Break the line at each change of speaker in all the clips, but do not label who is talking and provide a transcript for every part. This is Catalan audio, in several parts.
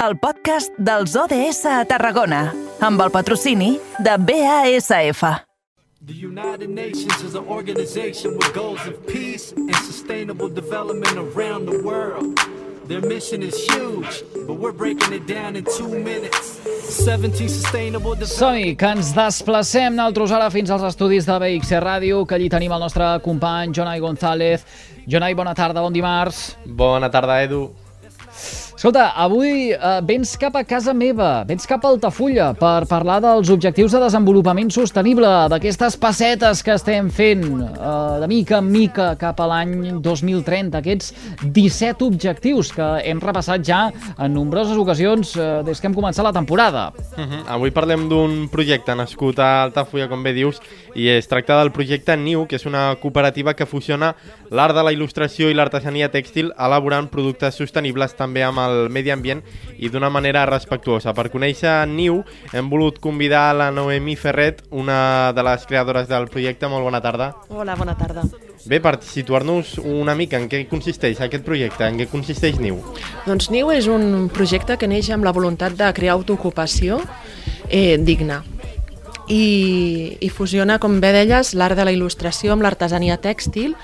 el podcast dels ODS a Tarragona, amb el patrocini de BASF.
The United Nations is an organization with goals of peace and sustainable development around the world. Their mission is huge, but we're breaking it down in two minutes. 17 sustainable
Som-hi, que ens desplacem nosaltres ara fins als estudis de BXC Ràdio, que allí tenim el nostre company Jonai González. Jonai, bona tarda, bon dimarts.
Bona tarda, Edu.
Escolta, avui eh, vens cap a casa meva, vens cap a Altafulla per parlar dels objectius de desenvolupament sostenible, d'aquestes passetes que estem fent eh, de mica en mica cap a l'any 2030, aquests 17 objectius que hem repassat ja en nombroses ocasions eh, des que hem començat la temporada.
Uh -huh. Avui parlem d'un projecte nascut a Altafulla, com bé dius, i es tracta del projecte NIU, que és una cooperativa que fusiona l'art de la il·lustració i l'artesania tèxtil elaborant productes sostenibles també amb el medi ambient i d'una manera respectuosa. Per conèixer NIU hem volut convidar la Noemí Ferret, una de les creadores del projecte. Molt bona tarda.
Hola, bona tarda.
Bé, per situar-nos una mica en què consisteix aquest projecte, en què consisteix NIU?
Doncs NIU és un projecte que neix amb la voluntat de crear autoocupació eh, digna i, i fusiona, com bé deies, l'art de la il·lustració amb l'artesania tèxtil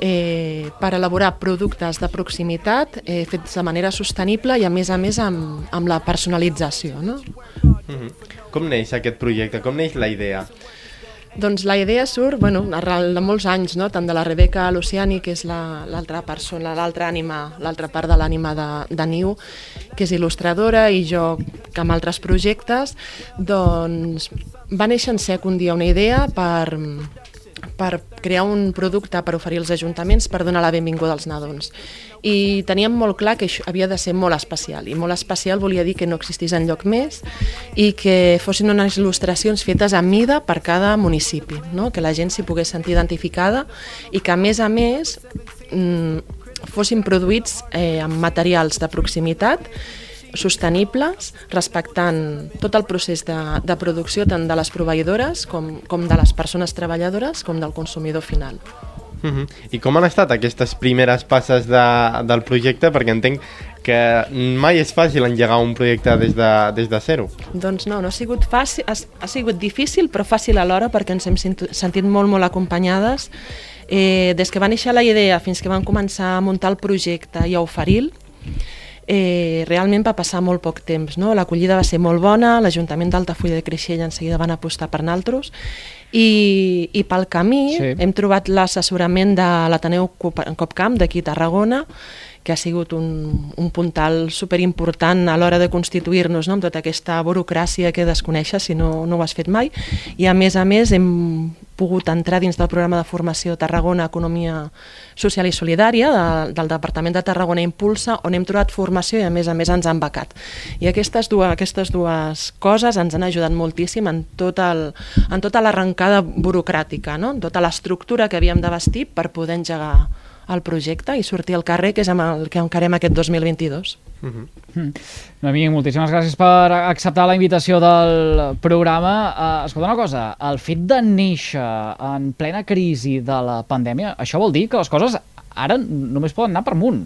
eh, per elaborar productes de proximitat eh, fets de manera sostenible i a més a més amb, amb la personalització. No?
Mm -hmm. Com neix aquest projecte? Com neix la idea?
Doncs la idea surt, bueno, arrel de molts anys, no? tant de la Rebeca Luciani, que és l'altra la, persona, l'altra ànima, l'altra part de l'ànima de, de Niu, que és il·lustradora, i jo que amb altres projectes, doncs va néixer en sec un dia una idea per, per crear un producte per oferir als ajuntaments per donar la benvinguda als nadons. I teníem molt clar que això havia de ser molt especial, i molt especial volia dir que no existís en lloc més i que fossin unes il·lustracions fetes a mida per cada municipi, no? que la gent s'hi pogués sentir identificada i que a més a més mmm, fossin produïts eh, amb materials de proximitat sostenibles, respectant tot el procés de, de producció tant de les proveïdores com, com de les persones treballadores com del consumidor final.
Uh -huh. I com han estat aquestes primeres passes de, del projecte? Perquè entenc que mai és fàcil engegar un projecte des de, des de zero.
Doncs no, no ha sigut fàcil, ha, ha sigut difícil però fàcil alhora perquè ens hem sentit molt, molt acompanyades. Eh, des que va néixer la idea fins que vam començar a muntar el projecte i a oferir eh, realment va passar molt poc temps. No? L'acollida va ser molt bona, l'Ajuntament d'Altafulla de Creixell en seguida van apostar per naltros i, i pel camí sí. hem trobat l'assessorament de l'Ateneu Copcamp d'aquí a Tarragona que ha sigut un, un puntal superimportant a l'hora de constituir-nos no? amb tota aquesta burocràcia que desconeixes si no, no ho has fet mai i a més a més hem pogut entrar dins del programa de formació Tarragona Economia Social i Solidària de, del Departament de Tarragona Impulsa on hem trobat formació i a més a més ens han becat i aquestes dues, aquestes dues coses ens han ajudat moltíssim en, tot el, en tota l'arrencada burocràtica no? en tota l'estructura que havíem de vestir per poder engegar el projecte i sortir al carrer, que és amb el que encarem aquest 2022. Uh -huh.
Noemí, moltíssimes gràcies per acceptar la invitació del programa. Uh, escolta una cosa, el fet de néixer en plena crisi de la pandèmia, això vol dir que les coses ara només poden anar per amunt.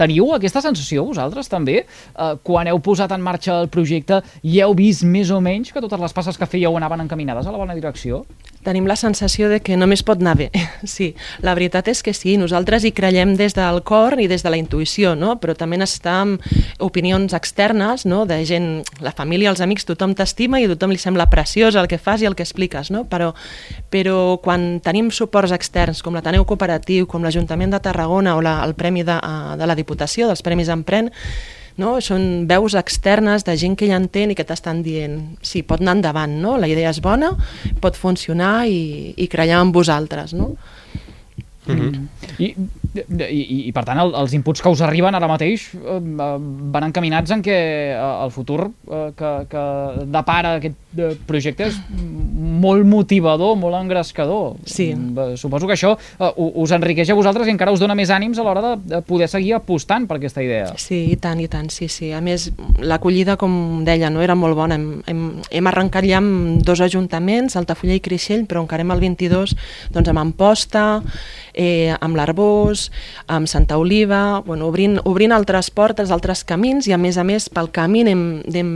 Teniu aquesta sensació vosaltres també? Uh, quan heu posat en marxa el projecte i heu vist més o menys que totes les passes que fèieu anaven encaminades a la bona direcció?
tenim la sensació de que només pot anar bé. Sí, la veritat és que sí, nosaltres hi creiem des del cor i des de la intuïció, no? però també necessitem opinions externes, no? de gent, la família, els amics, tothom t'estima i a tothom li sembla preciós el que fas i el que expliques, no? però, però quan tenim suports externs com l'Ateneu Cooperatiu, com l'Ajuntament de Tarragona o la, el Premi de, eh, de la Diputació, dels Premis Empren, no? són veus externes de gent que ja entén i que t'estan dient sí, pot anar endavant, no? la idea és bona, pot funcionar i, i creiem en vosaltres. No?
Mm -hmm. I, i, I per tant el, els inputs que us arriben ara mateix eh, van encaminats en que eh, el futur eh, que, que depara aquest eh, projecte és molt motivador, molt engrescador.
Sí.
Eh, suposo que això eh, us enriqueix a vosaltres i encara us dona més ànims a l'hora de, de poder seguir apostant per aquesta idea.
Sí, i tant, i tant, sí, sí. A més, l'acollida, com deia, no era molt bona. Hem, hem, hem arrencat ja amb dos ajuntaments, Altafulla i Creixell, però encarem el 22 doncs, amb Amposta, eh, amb l'Arbós, amb Santa Oliva, bueno, obrint, obrint altres portes, altres camins i a més a més pel camí anem, anem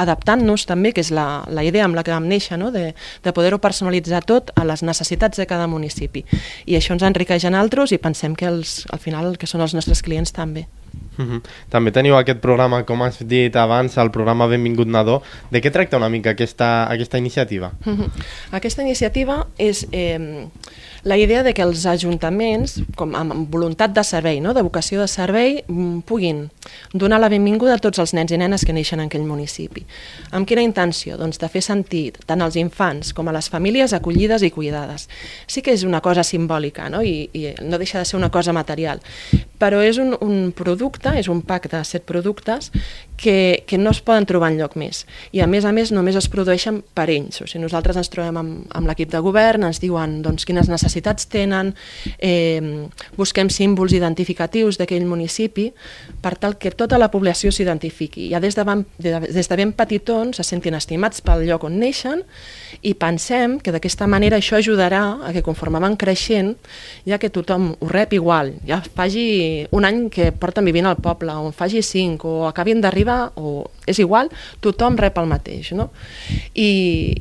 adaptant-nos també, que és la, la idea amb la que vam néixer, no? de, de poder-ho personalitzar tot a les necessitats de cada municipi. I això ens enriqueix en altres i pensem que els, al final que són els nostres clients també.
Uh -huh. També teniu aquest programa, com has dit abans, el programa Benvingut Nadó. De què tracta una mica aquesta, aquesta iniciativa?
Uh -huh. Aquesta iniciativa és eh, la idea de que els ajuntaments, com amb voluntat de servei, no? de vocació de servei, mm, puguin donar la benvinguda a tots els nens i nenes que neixen en aquell municipi. Amb quina intenció? Doncs de fer sentit tant als infants com a les famílies acollides i cuidades. Sí que és una cosa simbòlica no? I, i no deixa de ser una cosa material, però és un, un producte, és un pack de set productes que, que no es poden trobar en lloc més. I a més a més només es produeixen per ells. O sigui, nosaltres ens trobem amb, amb l'equip de govern, ens diuen doncs, quines necessitats tenen, eh, busquem símbols identificatius d'aquell municipi per tal que tota la població s'identifiqui. Ja des de, ben, des de ben petitons se sentin estimats pel lloc on neixen i pensem que d'aquesta manera això ajudarà a que conforme van creixent, ja que tothom ho rep igual, ja faci un any que porten vivint al poble, o en faci cinc, o acabin d'arribar, o és igual, tothom rep el mateix, no? I,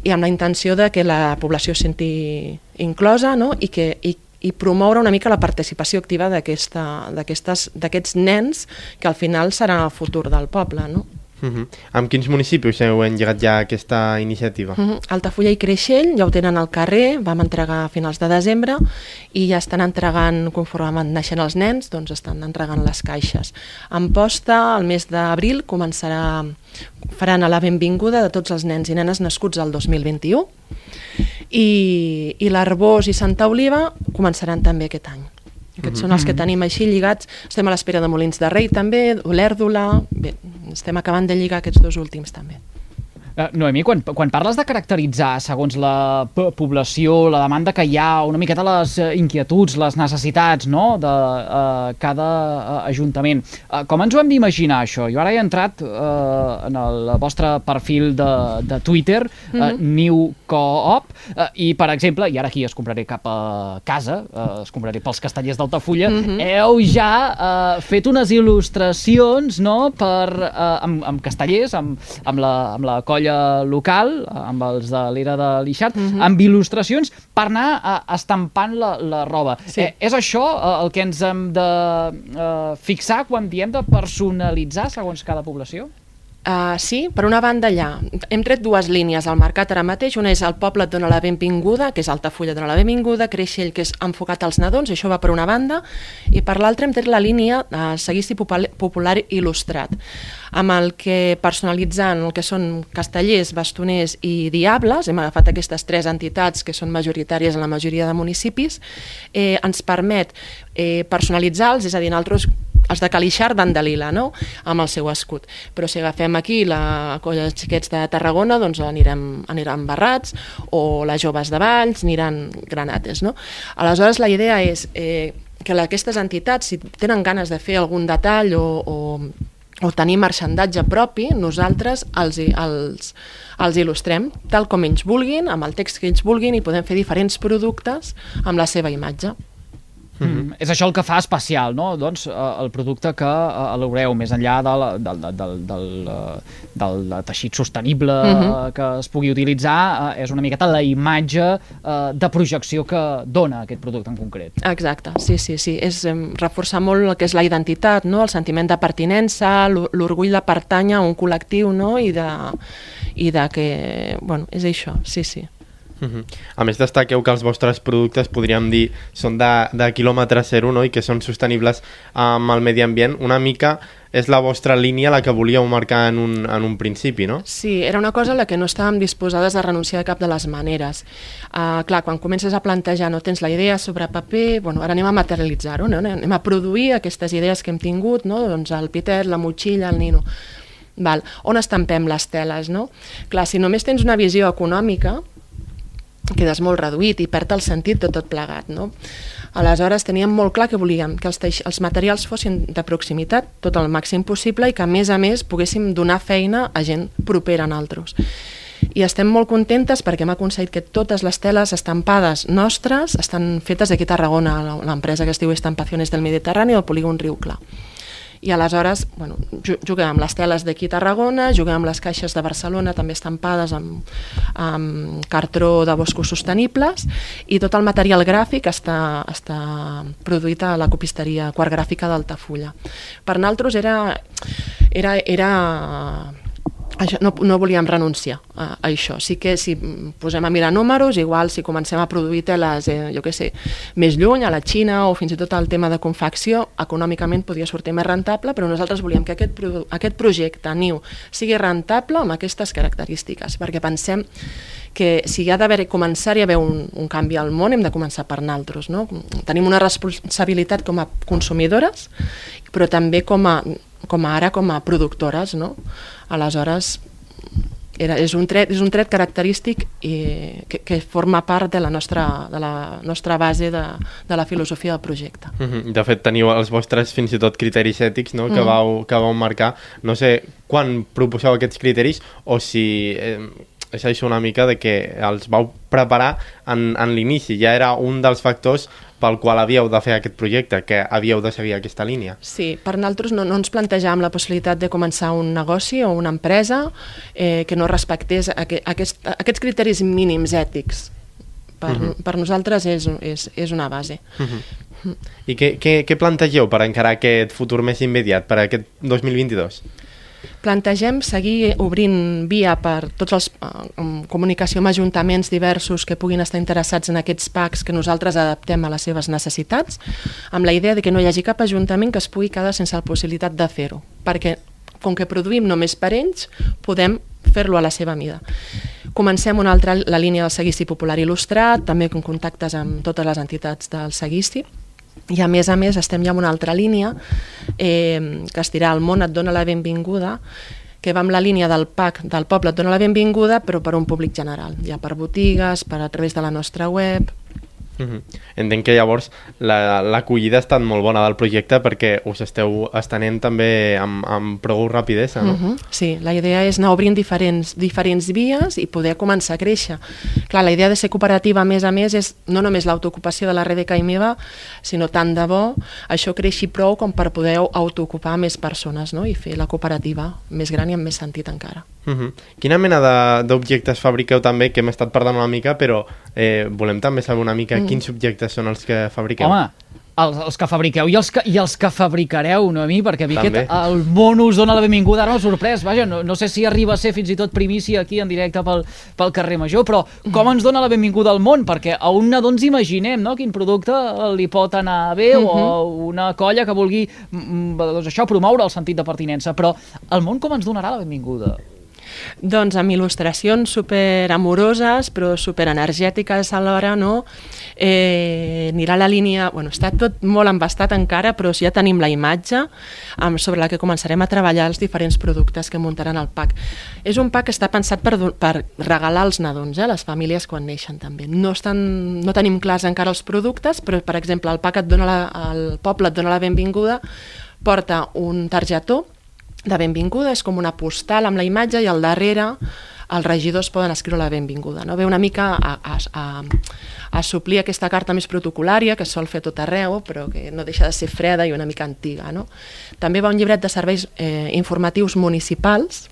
i amb la intenció de que la població senti inclosa no? I, que, i, i promoure una mica la participació activa d'aquests nens que al final serà el futur del poble. No?
Uh -huh. Amb quins municipis heu engegat ja aquesta iniciativa? Uh
-huh. Altafulla i Creixell ja ho tenen al carrer, vam entregar a finals de desembre i ja estan entregant, conforme van naixent els nens, doncs estan entregant les caixes. Amposta, el mes d'abril, començarà, faran a la benvinguda de tots els nens i nenes nascuts al 2021 i, i l'Arbós i Santa Oliva començaran també aquest any. Aquests mm -hmm. són els que tenim així lligats. Estem a l'espera de Molins de Rei també, Olèrdula, bé, estem acabant de lligar aquests dos últims també.
Uh, Noemí, quan, quan parles de caracteritzar segons la població, la demanda que hi ha, una miqueta les uh, inquietuds, les necessitats no? de uh, cada uh, ajuntament, uh, com ens ho hem d'imaginar això? Jo ara he entrat uh, en el vostre perfil de, de Twitter, uh, mm -hmm. New Coop, uh, i per exemple, i ara aquí es compraré cap a casa, uh, es compraré pels castellers d'Altafulla, mm -hmm. heu ja uh, fet unes il·lustracions no? per, uh, amb, amb castellers, amb, amb, la, amb la colla colla local, amb els de l'era de l'Ixart, mm -hmm. amb il·lustracions per anar uh, estampant la, la roba. Sí. Eh, és això uh, el que ens hem de uh, fixar quan diem de personalitzar segons cada població?
Uh, sí, per una banda allà. Hem tret dues línies al mercat ara mateix. Una és el poble et dona la benvinguda que és Altafulla dona la benvinguda, Creixell que és enfocat als nadons, això va per una banda. I per l'altra hem tret la línia uh, seguici popular il·lustrat amb el que personalitzant el que són castellers, bastoners i diables, hem agafat aquestes tres entitats que són majoritàries en la majoria de municipis, eh, ens permet eh, personalitzar-los, és a dir, nosaltres els de Calixar van de lila, no? amb el seu escut. Però si agafem aquí la colla de xiquets de Tarragona, doncs anirem, aniran barrats, o les joves de Valls aniran granates. No? Aleshores, la idea és eh, que aquestes entitats, si tenen ganes de fer algun detall o, o o tenir marxandatge propi, nosaltres els, els, els il·lustrem tal com ells vulguin, amb el text que ells vulguin i podem fer diferents productes amb la seva imatge.
Mm -hmm. És això el que fa especial, no? Doncs eh, el producte que eh, elaboreu més enllà del, del, del, del, del, eh, del teixit sostenible mm -hmm. que es pugui utilitzar, és una miqueta la imatge de projecció que dona aquest producte en concret.
Exacte, sí, sí, sí. És reforçar molt el que és la identitat, no? el sentiment de pertinença, l'orgull de pertànyer a un col·lectiu no? I, de, i de que... Bueno, és això, sí, sí.
Uh -huh. A més, destaqueu que els vostres productes, podríem dir, són de, de quilòmetre zero no? i que són sostenibles amb el medi ambient. Una mica és la vostra línia la que volíeu marcar en un, en un principi, no?
Sí, era una cosa a la que no estàvem disposades a renunciar de cap de les maneres. Uh, clar, quan comences a plantejar, no tens la idea sobre paper, bueno, ara anem a materialitzar-ho, no? anem a produir aquestes idees que hem tingut, no? doncs el Pitet, la motxilla, el nino... Val. On estampem les teles, no? Clar, si només tens una visió econòmica, quedes molt reduït i perd el sentit de tot plegat. No? Aleshores teníem molt clar que volíem que els, teix els materials fossin de proximitat tot el màxim possible i que a més a més poguéssim donar feina a gent propera en altres. i estem molt contentes perquè hem aconseguit que totes les teles estampades nostres estan fetes aquí a Tarragona, l'empresa que es diu Estampaciones del Mediterrani al polígon Riu Clar i aleshores bueno, juguem amb les teles d'aquí a Tarragona, juguem amb les caixes de Barcelona també estampades amb, amb cartró de boscos sostenibles i tot el material gràfic està, està produït a la copisteria quart gràfica d'Altafulla. Per nosaltres era, era, era això, no, no volíem renunciar a, a això. Sí que si posem a mirar números, igual si comencem a produir teles, eh, jo què sé, més lluny, a la Xina o fins i tot el tema de confecció, econòmicament podia sortir més rentable, però nosaltres volíem que aquest, aquest projecte NIU sigui rentable amb aquestes característiques, perquè pensem que si hi ha d'haver començar-hi a haver un, un canvi al món, hem de començar per naltros. No? Tenim una responsabilitat com a consumidores, però també com a, com a ara com a productores. No? Aleshores, era, és, un tret, és un tret característic i, que, que forma part de la nostra, de la nostra base de, de la filosofia del projecte.
Mm -hmm. De fet, teniu els vostres fins i tot criteris ètics no? que, mm. vau, que vau marcar. No sé quan proposeu aquests criteris o si eh, és això una mica de que els vau preparar en, en l'inici. Ja era un dels factors pel qual havíeu de fer aquest projecte, que havíeu de seguir aquesta línia.
Sí, per nosaltres no, no ens plantejàvem la possibilitat de començar un negoci o una empresa eh, que no respectés aqu aquest, aquests criteris mínims ètics. Per, uh mhm. -huh. per nosaltres és, és, és una base. Uh mhm.
-huh. I què, què, què plantegeu per encarar aquest futur més immediat, per aquest 2022?
Plantegem seguir obrint via per tots els eh, comunicació amb ajuntaments diversos que puguin estar interessats en aquests packs que nosaltres adaptem a les seves necessitats, amb la idea de que no hi hagi cap ajuntament que es pugui quedar sense la possibilitat de fer-ho, perquè com que produïm només per ells, podem fer-lo a la seva mida. Comencem una altra, la línia del seguici popular il·lustrat, també amb contactes amb totes les entitats del seguici, i a més a més estem ja en una altra línia eh, que es dirà El món et dona la benvinguda que va amb la línia del PAC del poble et dona la benvinguda però per un públic general, ja per botigues, per a través de la nostra web,
Mm -hmm. Entenc que llavors l'acollida la, ha estat molt bona del projecte perquè us esteu estenent també amb, amb prou rapidesa, no? Mm
-hmm. Sí, la idea és anar obrint diferents, diferents vies i poder començar a créixer. Clar, la idea de ser cooperativa, a més a més, és no només l'autoocupació de la Rebeca i meva, sinó tant de bo això creixi prou com per poder autoocupar més persones no? i fer la cooperativa més gran i amb més sentit encara.
Uh -huh. Quina mena d'objectes fabriqueu també, que hem estat parlant una mica, però eh, volem també saber una mica mm. quins objectes són els que fabriqueu.
Home, els, els que fabriqueu i els que, i els que fabricareu, no a mi, perquè a mi aquest, el món us dona la benvinguda, ara no sorprès, vaja, no, no sé si arriba a ser fins i tot primícia aquí en directe pel, pel carrer Major, però com ens dona la benvinguda al món? Perquè a un nadó ens imaginem no? quin producte li pot anar bé uh -huh. o una colla que vulgui mm, doncs això promoure el sentit de pertinença, però el món com ens donarà la benvinguda?
Doncs amb il·lustracions super amoroses, però super energètiques alhora, no? Eh, anirà la línia... Bueno, està tot molt embastat encara, però ja tenim la imatge amb, sobre la que començarem a treballar els diferents productes que muntaran el pack. És un pack que està pensat per, per regalar als nadons, eh, les famílies quan neixen també. No, estan, no tenim clars encara els productes, però per exemple el pack et dona la, el poble et dona la benvinguda, porta un targetó de benvinguda, és com una postal amb la imatge i al darrere els regidors poden escriure la benvinguda. No? Ve una mica a, a, a, a suplir aquesta carta més protocolària que sol fer tot arreu, però que no deixa de ser freda i una mica antiga. No? També va un llibret de serveis eh, informatius municipals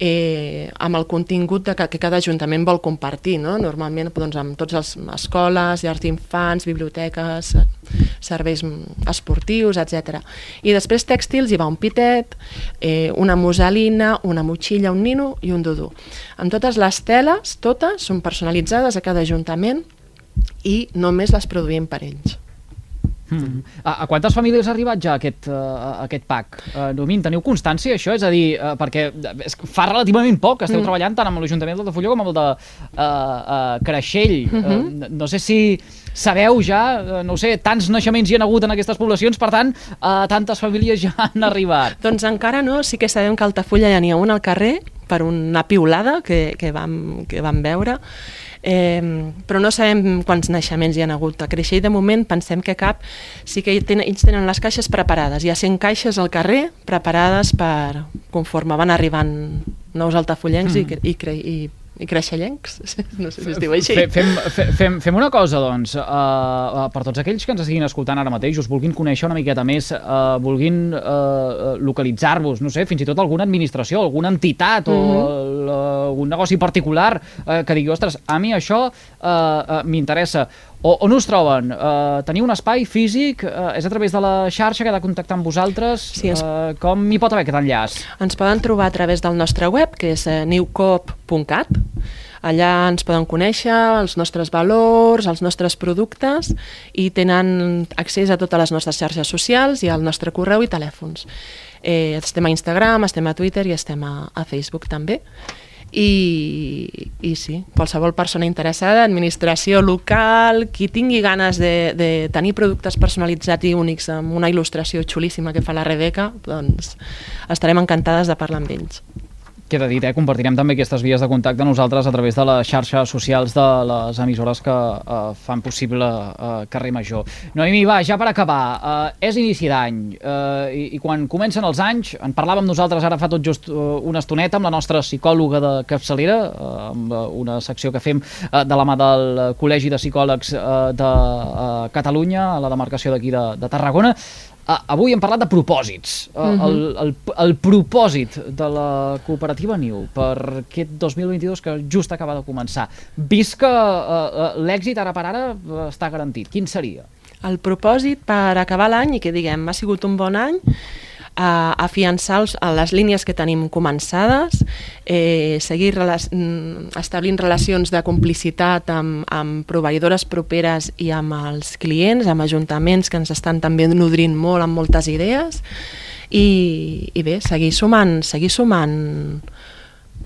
eh, amb el contingut de que, que cada ajuntament vol compartir, no? normalment doncs, amb totes les escoles, llars d'infants, biblioteques, serveis esportius, etc. I després tèxtils hi va un pitet, eh, una muselina, una motxilla, un nino i un dudú. Amb totes les teles, totes són personalitzades a cada ajuntament i només les produïm per ells.
Mm. A, a quantes famílies ha arribat ja aquest, uh, aquest PAC? Uh, Nomin, teniu constància això? És a dir, uh, perquè és, fa relativament poc que esteu mm. treballant tant amb l'Ajuntament d'Altafulla com amb el de uh, uh, Creixell. Mm -hmm. uh, no sé si sabeu ja, uh, no sé, tants naixements hi ha hagut en aquestes poblacions, per tant, uh, tantes famílies ja han arribat.
Doncs encara no, sí que sabem que a Altafulla ja n'hi ha un al carrer per una piulada que, que, vam, que vam veure eh, però no sabem quants naixements hi ha hagut a créixer i de moment pensem que cap sí que tenen, ells tenen les caixes preparades hi ha 100 caixes al carrer preparades per conforme van arribant nous altafollencs mm. i, i, i i creixellencs, no sé si es diu així.
Fe- Fem, fe- fem, fem una cosa, doncs, uh, uh, per tots aquells que ens estiguin escoltant ara mateix, us vulguin conèixer una miqueta més, uh, vulguin uh, localitzar-vos, no sé, fins i tot alguna administració, alguna entitat o uh, algun negoci particular uh, que digui, ostres, a mi això uh, uh, m'interessa. O, on us troben? Uh, teniu un espai físic? Uh, és a través de la xarxa que ha de contactar amb vosaltres?
Sí, és-
uh, com hi pot haver aquest enllaç?
Ens poden trobar a través del nostre web, que és eh, newcop.cat. Allà ens poden conèixer els nostres valors, els nostres productes i tenen accés a totes les nostres xarxes socials i al nostre correu i telèfons. Eh, estem a Instagram, estem a Twitter i estem a, a Facebook també. I, I sí, qualsevol persona interessada, administració local, qui tingui ganes de, de tenir productes personalitzats i únics amb una il·lustració xulíssima que fa la Rebeca, doncs estarem encantades de parlar amb ells.
Queda dit, eh? compartirem també aquestes vies de contacte nosaltres a través de les xarxes socials de les emissores que eh, fan possible eh, Carrer Major. Noemi, va, ja per acabar, eh, és inici d'any eh, i, i quan comencen els anys, en parlàvem nosaltres ara fa tot just eh, una estoneta amb la nostra psicòloga de capçalera, eh, amb eh, una secció que fem eh, de la mà del Col·legi de Psicòlegs eh, de eh, Catalunya, a la demarcació d'aquí de, de Tarragona, avui hem parlat de propòsits. Uh, el, el, el propòsit de la cooperativa Niu per aquest 2022 que just acaba de començar. Vist que uh, uh, l'èxit ara per ara uh, està garantit, quin seria?
El propòsit per acabar l'any i que diguem ha sigut un bon any, a afiançar els, a les línies que tenim començades, eh, seguir rela mm, establint relacions de complicitat amb, amb proveïdores properes i amb els clients, amb ajuntaments que ens estan també nodrint molt amb moltes idees i, i bé, seguir sumant, seguir sumant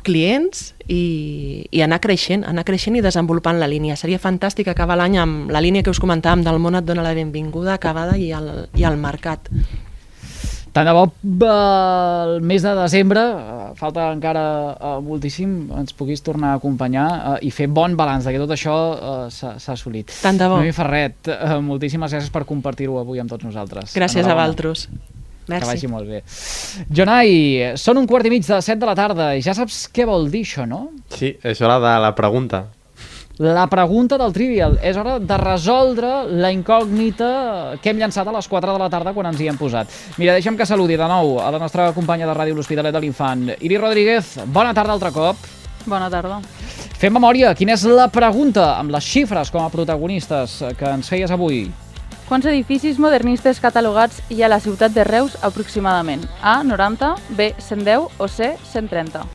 clients i, i anar creixent, anar creixent i desenvolupant la línia. Seria fantàstic acabar l'any amb la línia que us comentàvem del món et dona la benvinguda acabada i al, i al mercat.
Tant de bo el mes de desembre, eh, falta encara eh, moltíssim, ens puguis tornar a acompanyar eh, i fer bon balanç de que tot això s'ha assolit.
Tant de bo.
Noemi Ferret, moltíssimes gràcies per compartir-ho avui amb tots nosaltres.
Gràcies a
Enhorabona.
vosaltres.
Que vagi
Merci.
molt bé. Jonai, són un quart i mig de set de la tarda i ja saps què vol dir això, no?
Sí, és hora de la pregunta.
La pregunta del Trivial. És hora de resoldre la incògnita que hem llançat a les 4 de la tarda quan ens hi hem posat. Mira, deixa'm que saludi de nou a la nostra companya de ràdio L'Hospitalet de l'Infant, Iri Rodríguez. Bona tarda altre cop.
Bona tarda.
Fem memòria, quina és la pregunta amb les xifres com a protagonistes que ens feies avui?
Quants edificis modernistes catalogats hi ha a la ciutat de Reus aproximadament? A, 90, B, 110 o C, 130?